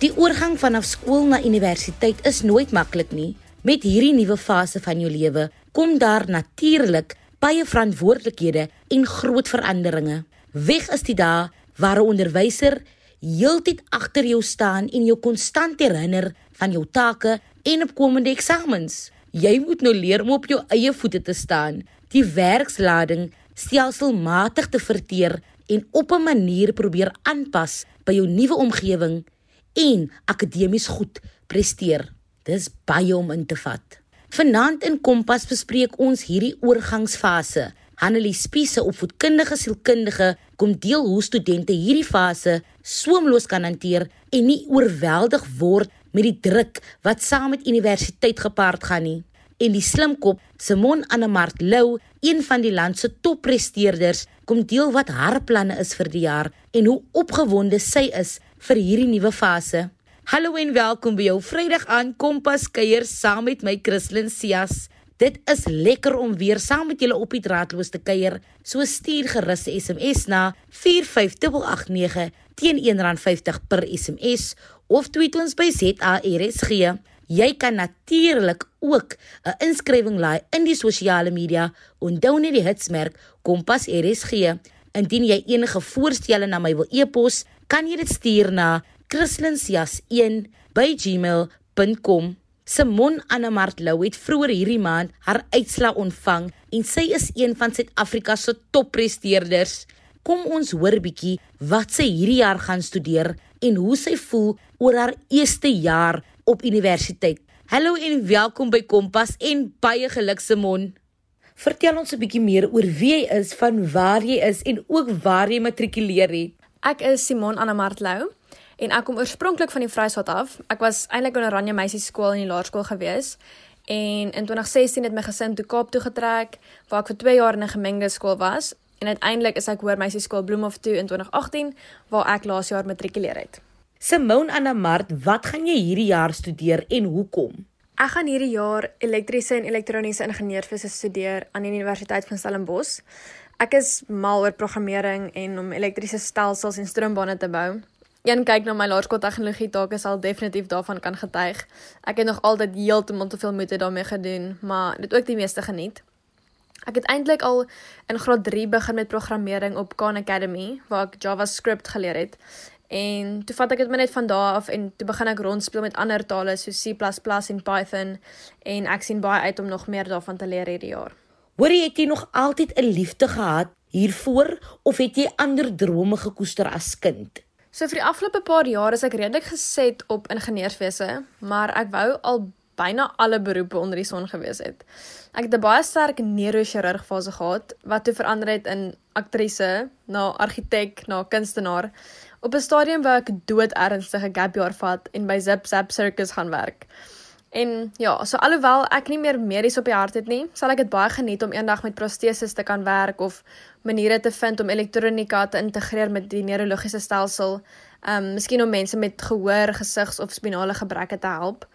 Die oorgang vanaf skool na universiteit is nooit maklik nie. Met hierdie nuwe fase van jou lewe kom daar natuurlik baie verantwoordelikhede en groot veranderinge. Weg is die dae waar 'n onderwyser heeltyd agter jou staan en jou konstant herinner van jou take en opkomende eksamens. Jy moet nou leer om op jou eie voete te staan, die werkslading stelselmatig te verteer en op 'n manier probeer aanpas by jou nuwe omgewing en akademies goed presteer. Dis baie om in te vat. Vanaand in Kompas bespreek ons hierdie oorgangsfase. Hanelie Spiese opvoedkundige sielkundige kom deel hoe studente hierdie fase soemloos kan hanteer en nie oorweldig word met die druk wat saam met universiteit gepaard gaan nie. En die slimkop Simon Anamart Lou, een van die land se toppresteerders, kom deel wat haar planne is vir die jaar en hoe opgewonde sy is vir hierdie nuwe fase. Hallo en welkom by jou Vrydag aan Kompas kuier saam met my Christlyn Cias. Dit is lekker om weer saam met julle op die draadloos te kuier. So stuur gerus 'n SMS na 45889 teen R1.50 per SMS of tweet ons by ZARSG. Jy kan natuurlik ook 'n inskrywing laai in die sosiale media. Onthou net die hitsmerk Kompas RSG. Indien jy enige voorstelle na my wil e-pos, kan jy dit stuur na christlinsjas1@gmail.com. Simon Anamart Lou het vroeër hierdie maand haar uitslag ontvang en sy is een van Suid-Afrika se toppresteerders. Kom ons hoor bietjie wat sy hierdie jaar gaan studeer en hoe sy voel oor haar eerste jaar op universiteit. Hallo en welkom by Kompas en baie geluk Simon. Vertel ons 'n bietjie meer oor wie jy is, van waar jy is en ook waar jy matrikuleer het. Ek is Simon Anamart Lou en ek kom oorspronklik van die Vrystaat af. Ek was eintlik in Oranje Meisie Skool in die laerskool gewees en in 2016 het my gesin toe Kaap toe getrek waar ek vir 2 jaar in 'n gemengde skool was en uiteindelik is ek hoër meisie skool Bloemhof toe in 2018 waar ek laas jaar matrikuleer het. Simone Anamart, wat gaan jy hierdie jaar studeer en hoekom? Ek gaan hierdie jaar elektriese en elektroniese ingenieurswese studeer aan die Universiteit van Stellenbosch. Ek is mal oor programmering en om elektriese stelsels en stroombane te bou een kyk na my laerskooltegnologie take sal definitief daarvan kan getuig. Ek het nog altyd heeltemal te veel moeite daarmee gedoen, maar dit ook die meeste geniet. Ek het eintlik al in graad 3 begin met programmering op Khan Academy waar ek JavaScript geleer het. En toe vat ek dit net van daar af en toe begin ek rondspeel met ander tale soos C++ en Python en ek sien baie uit om nog meer daarvan te leer hierdie jaar. Hoor jy het jy nog altyd 'n liefde gehad hiervoor of het jy ander drome gekoester as kind? So vir die afgelope paar jaar is ek redelik geset op ingenieurswese, maar ek wou al byna alle beroepe onder die son gewees het. Ek het 'n baie sterk neurochirurg fase gehad wat toe verander het in aktrise, na argitek, na kunstenaar. Op 'n stadium wou ek dood ernstige gap jaar vat en by Zip Zap Circus gaan werk. En ja, so alhoewel ek nie meer medies op die hart het nie, sal ek dit baie geniet om eendag met proteses te kan werk of maniere te vind om elektronika te integreer met die neurologiese stelsel. Ehm um, miskien om mense met gehoor, gesigs of spinale gebreke te help,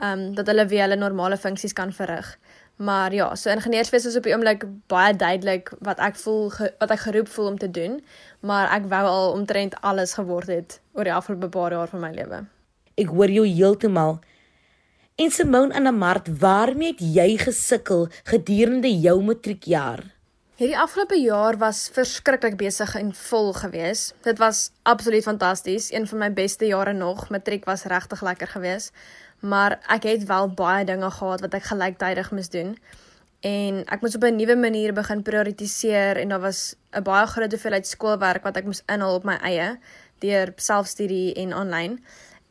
ehm um, dat hulle weer hulle normale funksies kan verrig. Maar ja, so ingenieurswese is op die oomblik baie duidelik wat ek voel ge, wat ek geroep voel om te doen, maar ek wou al omtrent alles geword het oor die afgelope paar jaar van my lewe. Ek hoor jou heeltemal En Simone Anamart, waarmee het jy gesukkel gedurende jou matriekjaar? Hierdie afgelope jaar was verskriklik besig en vol gewees. Dit was absoluut fantasties, een van my beste jare nog. Matriek was regtig lekker gewees. Maar ek het wel baie dinge gehad wat ek gelyktydig moes doen. En ek moes op 'n nuwe manier begin prioritiseer en daar was 'n baie groot hoeveelheid skoolwerk wat ek moes inhaal op my eie deur selfstudie en aanlyn.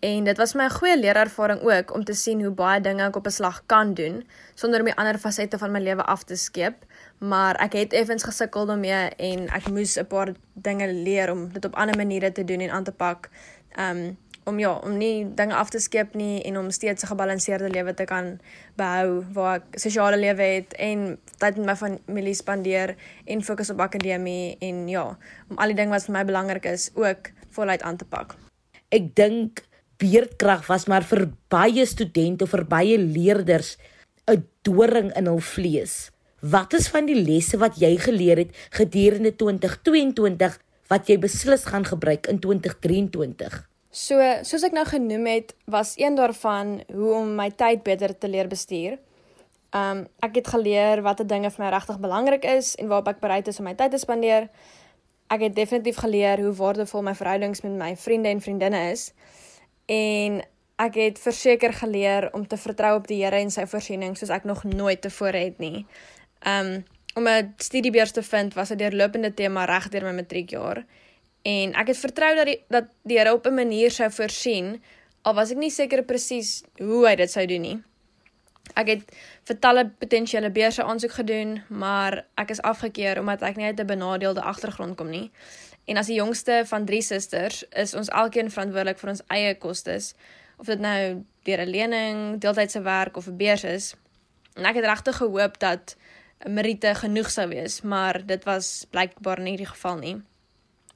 En dit was my 'n goeie leerervaring ook om te sien hoe baie dinge ek op 'n slag kan doen sonder om die ander fasette van my lewe af te skeep. Maar ek het effens gesukkel daarmee en ek moes 'n paar dinge leer om dit op ander maniere te doen en aan te pak. Um om ja, om nie dinge af te skeep nie en om steeds 'n gebalanseerde lewe te kan behou waar ek sosiale lewe het en tyd met my familie spandeer en fokus op akademie en ja, om al die dinge wat vir my belangrik is ook voluit aan te pak. Ek dink beerdkrag was maar vir baie studente vir baie leerders 'n doring in hul vlees. Wat is van die lesse wat jy geleer het gedurende 2022 wat jy beslis gaan gebruik in 2023? So, soos ek nou genoem het, was een daarvan hoe om my tyd beter te leer bestuur. Um ek het geleer watter dinge vir my regtig belangrik is en waarop ek bereid is om my tyd te spandeer. Ek het definitief geleer hoe waardevol my verhoudings met my vriende en vriendinne is. En ek het verseker geleer om te vertrou op die Here en sy voorsiening soos ek nog nooit tevore het nie. Um om 'n studiebeurs te vind was 'n deurlopende tema reg deur my matriekjaar. En ek het vertrou dat die dat die Here op 'n manier sou voorsien al was ek nie seker presies hoe hy dit sou doen nie. Ek het vir talle potensiële beurse aansoek gedoen, maar ek is afgekeur omdat ek nie uit 'n benadeelde agtergrond kom nie. En as die jongste van 3 susters, is ons elkeen verantwoordelik vir ons eie kostes of dit nou deur 'n lening, deeltydse werk of 'n beurs is. En ek het regtig gehoop dat Merite genoeg sou wees, maar dit was blykbaar nie die geval nie.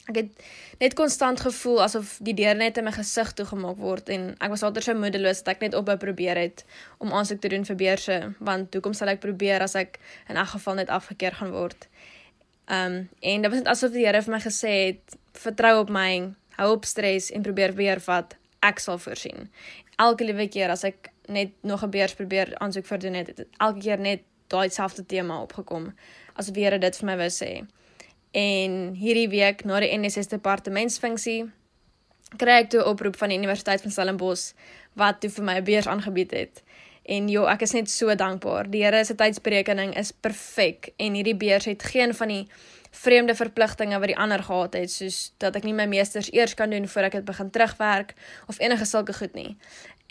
Ek het net konstant gevoel asof die deur net in my gesig toegemaak word en ek was altyd so moedeloos dat ek net ophou probeer het om aansoek te doen vir beurse, want hoekom sal ek probeer as ek in elk geval net afgekeur gaan word? Um en dit was net asof die Here vir my gesê het, vertrou op my, hou op stres en probeer weer wat ek sal voorsien. Elke liewe keer as ek net nog 'n beurs probeer aansoek vir doen het, het elke keer net daai selfde tema opgekom as weer dit vir my wou sê. En hierdie week na die NSS departementsfunksie kry ek toe 'n oproep van die Universiteit van Stellenbosch wat toe vir my 'n beurs aangebied het. En jo, ek is net so dankbaar. Die Here se tydsberekening is perfek en hierdie beurs het geen van die vreemde verpligtinge wat die ander gehad het soos dat ek nie my meesters eers kan doen voor ek dit begin terugwerk of enige sulke goed nie.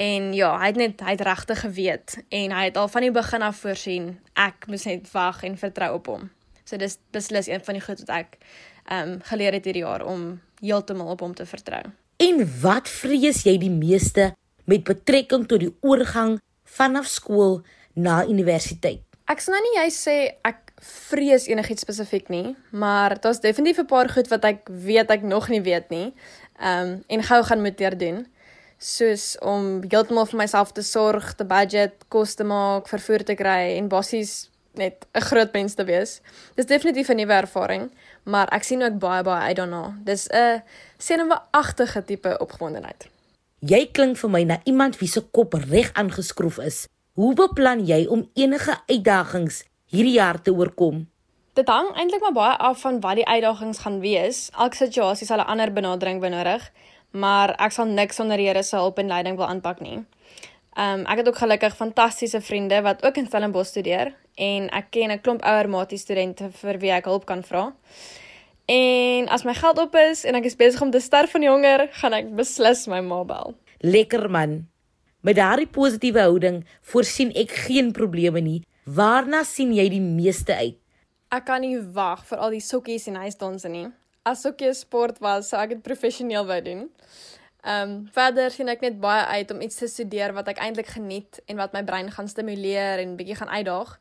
En ja, hy het net hy het regtig geweet en hy het al van die begin af voorsien ek moet net wag en vertrou op hom. So dis beslis een van die goed wat ek ehm um, geleer het hierdie jaar om heeltemal op hom te vertrou. En wat vrees jy die meeste met betrekking tot die oorgang vanaf skool na universiteit? Ek sou nou nie jy sê ek vrees enigiets spesifiek nie, maar daar's definitief 'n paar goed wat ek weet ek nog nie weet nie. Ehm um, en gou gaan moet leer doen. Soos om heeltemal vir myself te sorg, te budget, kos te maak, vervoer te kry en basies net 'n groot mens te wees. Dis definitief 'n nuwe ervaring, maar ek sien ook baie baie uit daarna. Dis 'n senuweeagtige tipe opgewondenheid. Jy klink vir my na iemand wie se kop reg aangeskroef is. Hoe beplan jy om enige uitdagings hierdie jaar te oorkom? Dit hang eintlik maar baie af van wat die uitdagings gaan wees. Elke situasie sal 'n ander benadering benodig, maar ek sal niks sonder Here se hulp en leiding wil aanpak nie. Um ek het ook gelukkig fantastiese vriende wat ook in Stellenbosch studeer en ek ken 'n klomp ouer matie studente vir wie ek hulp kan vra. En as my geld op is en ek is besig om te sterf van honger, gaan ek beslis my ma bel. Lekker man. Met daardie positiewe houding voorsien ek geen probleme nie Waarna sien jy die meeste uit? Ek kan nie wag vir al die sokkies en huisdanse nie. As sokkie sport was, sou ek dit professioneel wou doen. Ehm um, verder sien ek net baie uit om iets te studeer wat ek eintlik geniet en wat my brein gaan stimuleer en bietjie gaan uitdaag.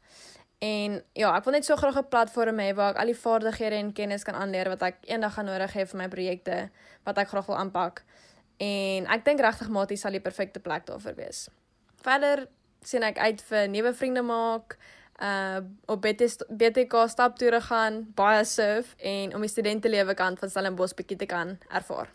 En ja, ek wil net so graag 'n platform hê waar ek al die vaardighede en kennis kan aanleer wat ek eendag gaan nodig hê vir my projekte wat ek graag wil aanpak. En ek dink regtig Matie sal die perfekte plek daarvoor wees. Verder sien ek uit vir nuwe vriende maak, uh op BTK staptoere gaan, baie surf en om die studentelewe kant van Stellenbosch bietjie te kan ervaar.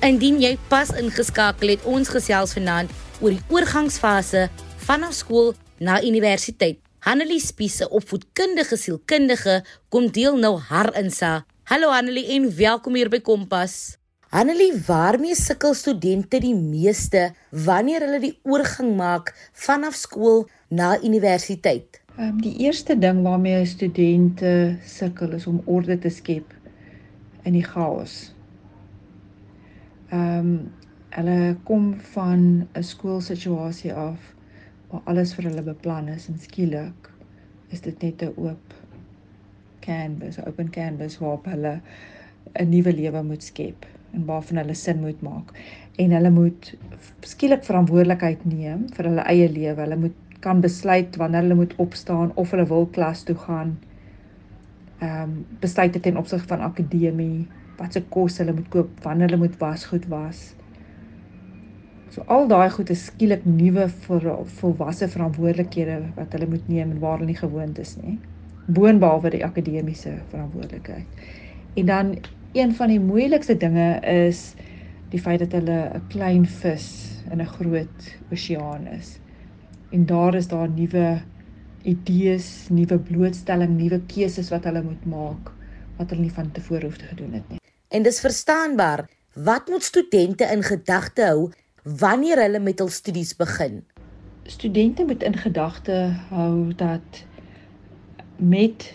Indien jy pas ingeskakel het, ons gesels vanaand oor die oorgangsfase vanaf skool na universiteit. Hanelie Spiese, opvoedkundige sielkundige, kom deel nou haar insa. Hallo Hanelie en welkom hier by Kompas. Annelie, waarmee sukkel studente die meeste wanneer hulle die oorgang maak vanaf skool na universiteit? Um, die eerste ding waarmee studente sukkel is om orde te skep in die chaos. Ehm um, hulle kom van 'n skoolsituasie af waar alles vir hulle beplan is en skielik is dit net 'n oop canvas, open canvas waarop hulle 'n nuwe lewe moet skep en waarvan hulle sin moet maak en hulle moet skielik verantwoordelikheid neem vir hulle eie lewe. Hulle moet kan besluit wanneer hulle moet opstaan of hulle wil klas toe gaan. Ehm um, besluit ten opsigte van akademie, wat se kos hulle moet koop, wanneer hulle moet wasgoed was. So al daai goed is skielik nuwe volwasse verantwoordelikhede wat hulle moet neem en waar hulle nie gewoond is nie. Boonbehalwe die akademiese verantwoordelikheid. En dan een van die moeilikste dinge is die feit dat hulle 'n klein vis in 'n groot oseaan is. En daar is daar nuwe idees, nuwe blootstelling, nuwe keuses wat hulle moet maak wat hulle nie van tevore hoef te gedoen het nie. En dis verstaanbaar. Wat moet studente in gedagte hou wanneer hulle met hul studies begin? Studente moet in gedagte hou dat met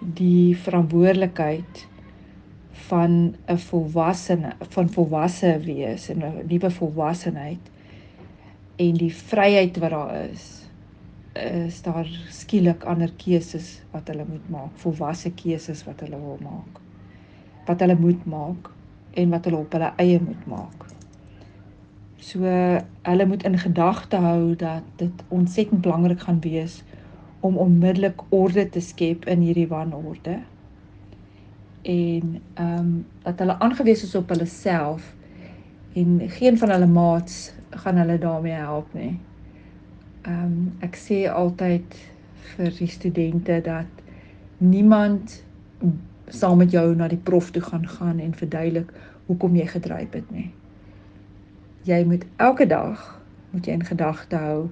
die verantwoordelikheid van 'n volwassene van volwasse wees en 'n nuwe volwassenheid en die vryheid wat daar is is daar skielik ander keuses wat hulle moet maak volwasse keuses wat hulle wil maak wat hulle moet maak en wat hulle op hulle eie moet maak so hulle moet in gedagte hou dat dit ontsettend belangrik gaan wees om onmiddellik orde te skep in hierdie wanorde en ehm um, dat hulle aangewese is op hulle self en geen van hulle maats gaan hulle daarmee help nie. Ehm um, ek sê altyd vir die studente dat niemand saam met jou na die prof toe gaan gaan en verduidelik hoekom jy gedryf het nie. Jy moet elke dag moet jy in gedagte hou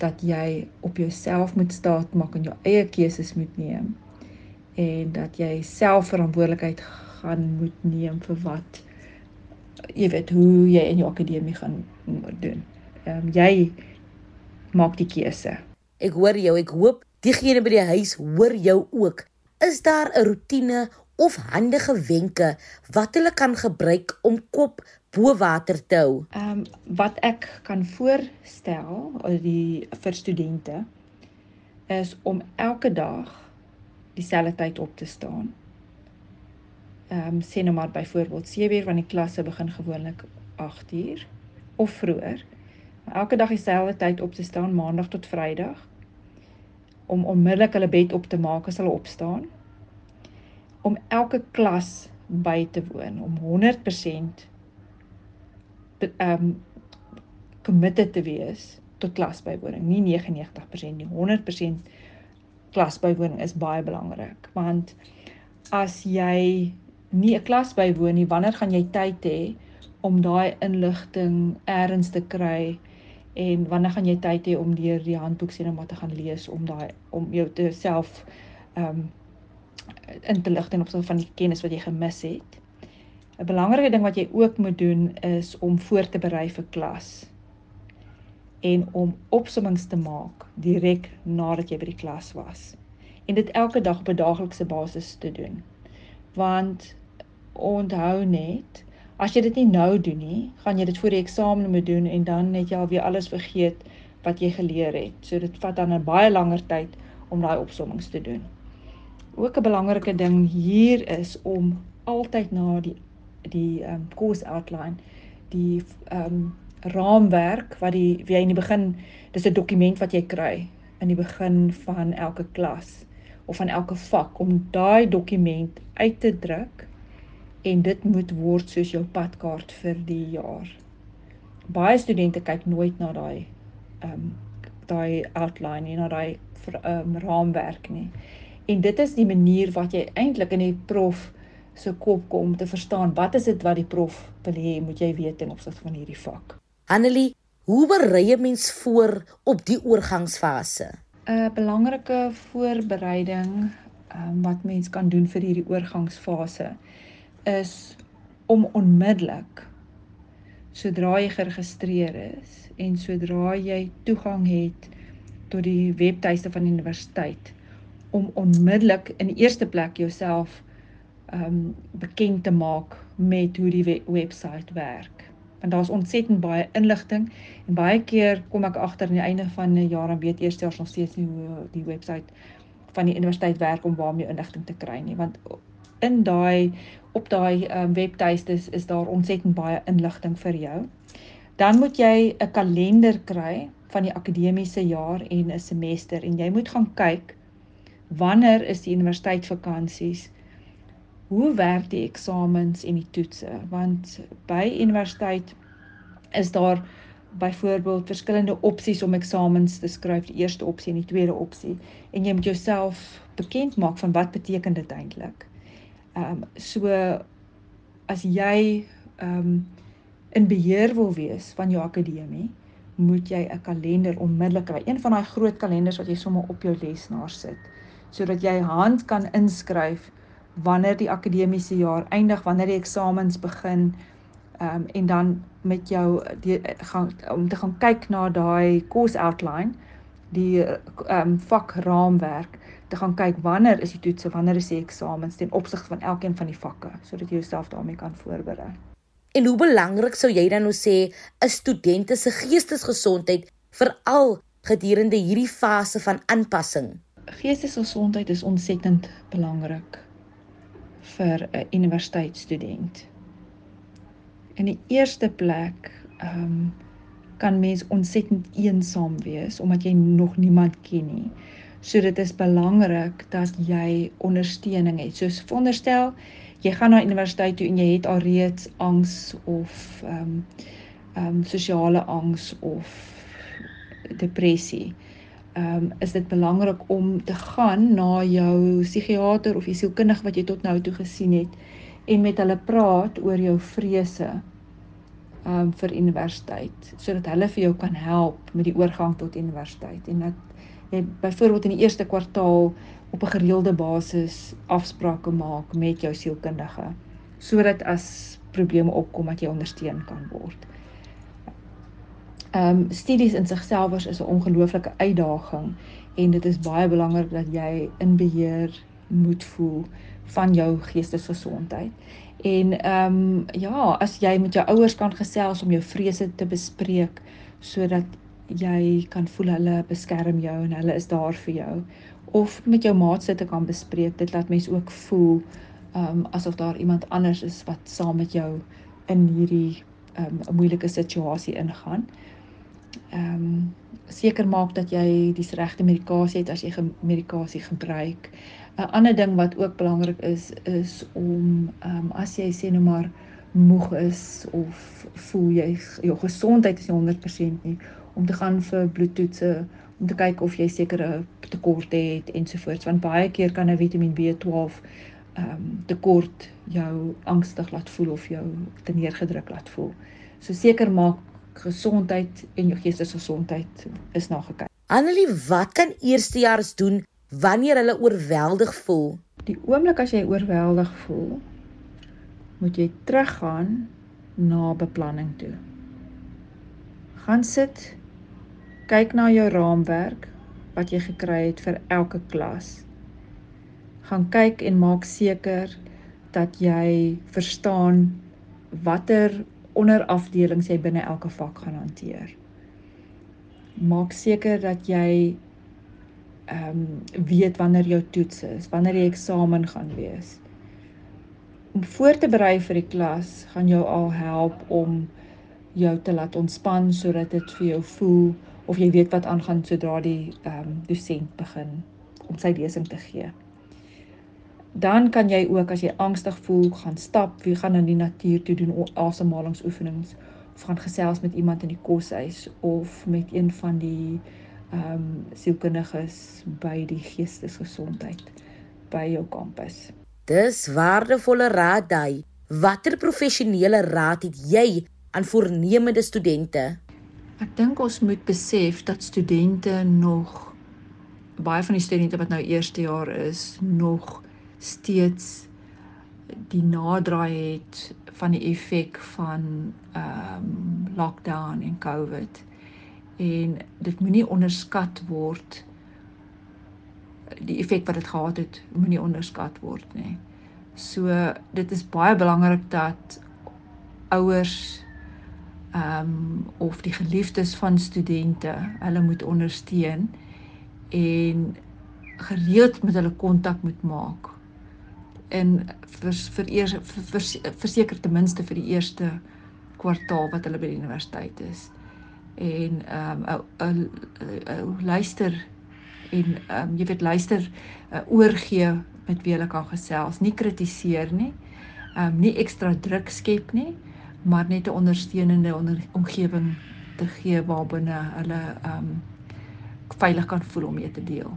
dat jy op jouself moet staat maak en jou eie keuses moet neem en dat jy self verantwoordelikheid gaan moet neem vir wat jy weet hoe jy in jou akademie gaan doen. Ehm um, jy maak die keuse. Ek hoor jou, ek hoop diegene by die huis hoor jou ook. Is daar 'n rotine of handige wenke wat hulle kan gebruik om kop bo water te hou? Ehm um, wat ek kan voorstel die vir studente is om elke dag dieselfde tyd op te staan. Ehm um, sê nou maar byvoorbeeld 7 uur want die klasse begin gewoonlik 8 uur of vroeër. Elke dag dieselfde tyd op te staan maandag tot vrydag om onmiddellik hulle bed op te maak as hulle opstaan. Om elke klas by te woon om 100% ehm um, committed te wees tot klasbywoning, nie 99% nie, 100% klas bywoning is baie belangrik. Want as jy nie 'n klas bywoon nie, wanneer gaan jy tyd hê om daai inligting eers te kry? En wanneer gaan jy tyd hê om deur die handboek sien om wat te gaan lees om daai om jou te self ehm um, in te lig ten opsigte van die kennis wat jy gemis het. 'n Belangrike ding wat jy ook moet doen is om voor te berei vir klas en om opsommings te maak direk nadat jy by die klas was. En dit elke dag op 'n daaglikse basis te doen. Want onthou net, as jy dit nie nou doen nie, gaan jy dit voor die eksamen moet doen en dan het jy al weer alles vergeet wat jy geleer het. So dit vat dan 'n baie langer tyd om daai opsommings te doen. Ook 'n belangrike ding hier is om altyd na die die ehm um, course outline die ehm um, raamwerk wat die wie in die begin dis 'n dokument wat jy kry in die begin van elke klas of van elke vak om daai dokument uit te druk en dit moet word soos jou padkaart vir die jaar. Baie studente kyk nooit na daai ehm um, daai outline en na daai ehm um, raamwerk nie. En dit is die manier wat jy eintlik in die prof se kop kom om te verstaan wat is dit wat die prof wil hê moet jy weet in opsigte van hierdie vak. Annelie, hoe berei 'n mens voor op die oorgangsfase? 'n Belangrike voorbereiding um, wat mens kan doen vir hierdie oorgangsfase is om onmiddellik sodra jy geregistreer is en sodra jy toegang het tot die webtuiste van die universiteit om onmiddellik in die eerste plek jouself um, bekend te maak met hoe die webwerf werk want daar's ontsettend baie inligting en baie keer kom ek agter aan die einde van 'n jaar en weet eers eers nog steeds nie hoe die webwerf van die universiteit werk om waarmee inligting te kry nie want in daai op daai um, webtuistes is daar ontsettend baie inligting vir jou. Dan moet jy 'n kalender kry van die akademiese jaar en 'n semester en jy moet gaan kyk wanneer is die universiteit vakansies hoe werk die eksamens en die toetse? Want by universiteit is daar byvoorbeeld verskillende opsies om eksamens te skryf. Die eerste opsie en die tweede opsie. En jy moet jouself bekend maak van wat beteken dit eintlik. Ehm um, so as jy ehm um, in beheer wil wees van jou akademie, moet jy 'n kalender onmiddellik kry. Een van daai groot kalenders wat jy sommer op jou lesenaar sit, sodat jy hand kan inskryf wanneer die akademiese jaar eindig, wanneer die eksamens begin, ehm um, en dan met jou die gaan om te gaan kyk na daai course outline, die ehm um, vakraamwerk te gaan kyk wanneer is die toetse, wanneer is die eksamens ten opsigte van elkeen van die vakke sodat jy jouself daarmee kan voorberei. En hoe belangrik sou jy dan nou sê 'n student se geestesgesondheid veral gedurende hierdie fase van aanpassing? Geestesgesondheid is ontsettend belangrik vir 'n universiteitsstudent. In die eerste plek, ehm um, kan mens ontsettend eensaam wees omdat jy nog niemand ken nie. So dit is belangrik dat jy ondersteuning het. Soos veronderstel, jy gaan na universiteit toe en jy het alreeds angs of ehm um, ehm um, sosiale angs of depressie. Ehm um, is dit belangrik om te gaan na jou psigiater of jou sielkundige wat jy tot nou toe gesien het en met hulle praat oor jou vrese ehm um, vir universiteit sodat hulle vir jou kan help met die oorgang tot universiteit en dat jy byvoorbeeld in die eerste kwartaal op 'n gereelde basis afsprake maak met jou sielkundige sodat as probleme opkom dat jy ondersteun kan word. Ehm um, studies in sigself is 'n ongelooflike uitdaging en dit is baie belangrik dat jy in beheer moet voel van jou geestesgesondheid. En ehm um, ja, as jy met jou ouers kan gesels om jou vrese te bespreek sodat jy kan voel hulle beskerm jou en hulle is daar vir jou of met jou maats te kan bespreek dit laat mense ook voel um asof daar iemand anders is wat saam met jou in hierdie um 'n moeilike situasie ingaan. Um seker maak dat jy die regte medikasie het as jy medikasie gebruik. 'n Ander ding wat ook belangrik is is om um as jy sê nou maar moeg is of voel jy jou gesondheid is nie 100% nie om te gaan vir bloedtoetse om te kyk of jy sekere tekorte het ensovoorts want baie keer kan 'n Vitamiin B12 ehm um, tekort jou angstig laat voel of jou te neergedruk laat voel. So seker maak gesondheid en jou geestesgesondheid is na gekyk. Annelie, wat kan eerstejaars doen wanneer hulle oorweldig voel? Die oomblik as jy oorweldig voel, moet jy teruggaan na beplanning toe. Gaan sit kyk na jou raamwerk wat jy gekry het vir elke klas. Gaan kyk en maak seker dat jy verstaan watter onderafdelings jy binne elke vak gaan hanteer. Maak seker dat jy ehm um, weet wanneer jou toets is, wanneer die eksamen gaan wees. Om voor te berei vir die klas gaan jou al help om jou te laat ontspan sodat dit vir jou voel of jy weet wat aangaan sodra die ehm um, dosent begin om sy lesing te gee. Dan kan jy ook as jy angstig voel, gaan stap, wie gaan in die natuur toe doen asemhalingsoefenings of gaan gesels met iemand in die koshuis of met een van die ehm um, sielkundiges by die geestesgesondheid by jou kampus. Dis waardevolle raad daai. Watter professionele raad het jy aan voornemende studente? Ek dink ons moet besef dat studente nog baie van die studente wat nou eerste jaar is, nog steeds die naderdraai het van die effek van ehm um, lockdown en COVID. En dit moenie onderskat word die effek wat dit gehad het, moenie onderskat word nie. So dit is baie belangrik dat ouers ehm um, of die geliefdes van studente, hulle moet ondersteun en gereeld met hulle kontak moet maak. En vir vir eers verseker ten minste vir die eerste kwartaal wat hulle by die universiteit is. En ehm um, luister en ehm um, jy weet luister uh, oorgee met wie hulle kan gesels, nie kritiseer nie. Ehm um, nie ekstra druk skep nie maar net 'n ondersteunende onder omgewing te gee waarbinne hulle um veilig kan voel om mee te deel.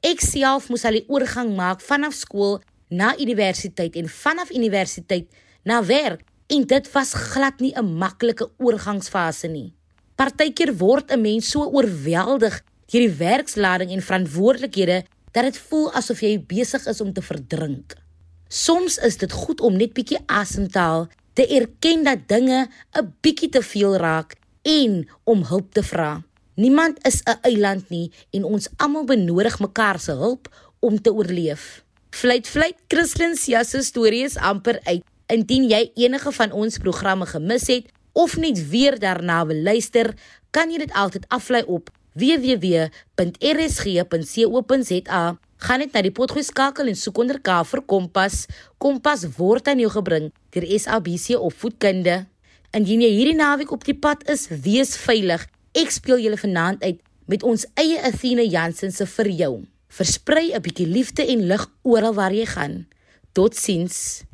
Ek self moes al die oorgang maak vanaf skool na universiteit en vanaf universiteit na werk en dit was glad nie 'n maklike oorgangsfase nie. Partykeer word 'n mens so oorweldig deur die werkslading en verantwoordelikhede dat dit voel asof jy besig is om te verdrink. Soms is dit goed om net bietjie asem te haal, te erken dat dinge 'n bietjie te veel raak en om hulp te vra. Niemand is 'n eiland nie en ons almal benodig mekaar se hulp om te oorleef. Fluit fluit Christlyn se storie is amper uit. Indien jy enige van ons programme gemis het of net weer daarna wil luister, kan jy dit altyd aflaai op www.rsg.co.za. Gaan net na die potgoed skakel en soek onder K vir Kompas. Kompas word aan jou gebring deur SABC Opvoedkunde. Indien jy hierdie naweek op die pad is, wees veilig. Ek speel julle vanaand uit met ons eie Athena Jansen se vir jou. Versprei 'n bietjie liefde en lig oral waar jy gaan. Totsiens.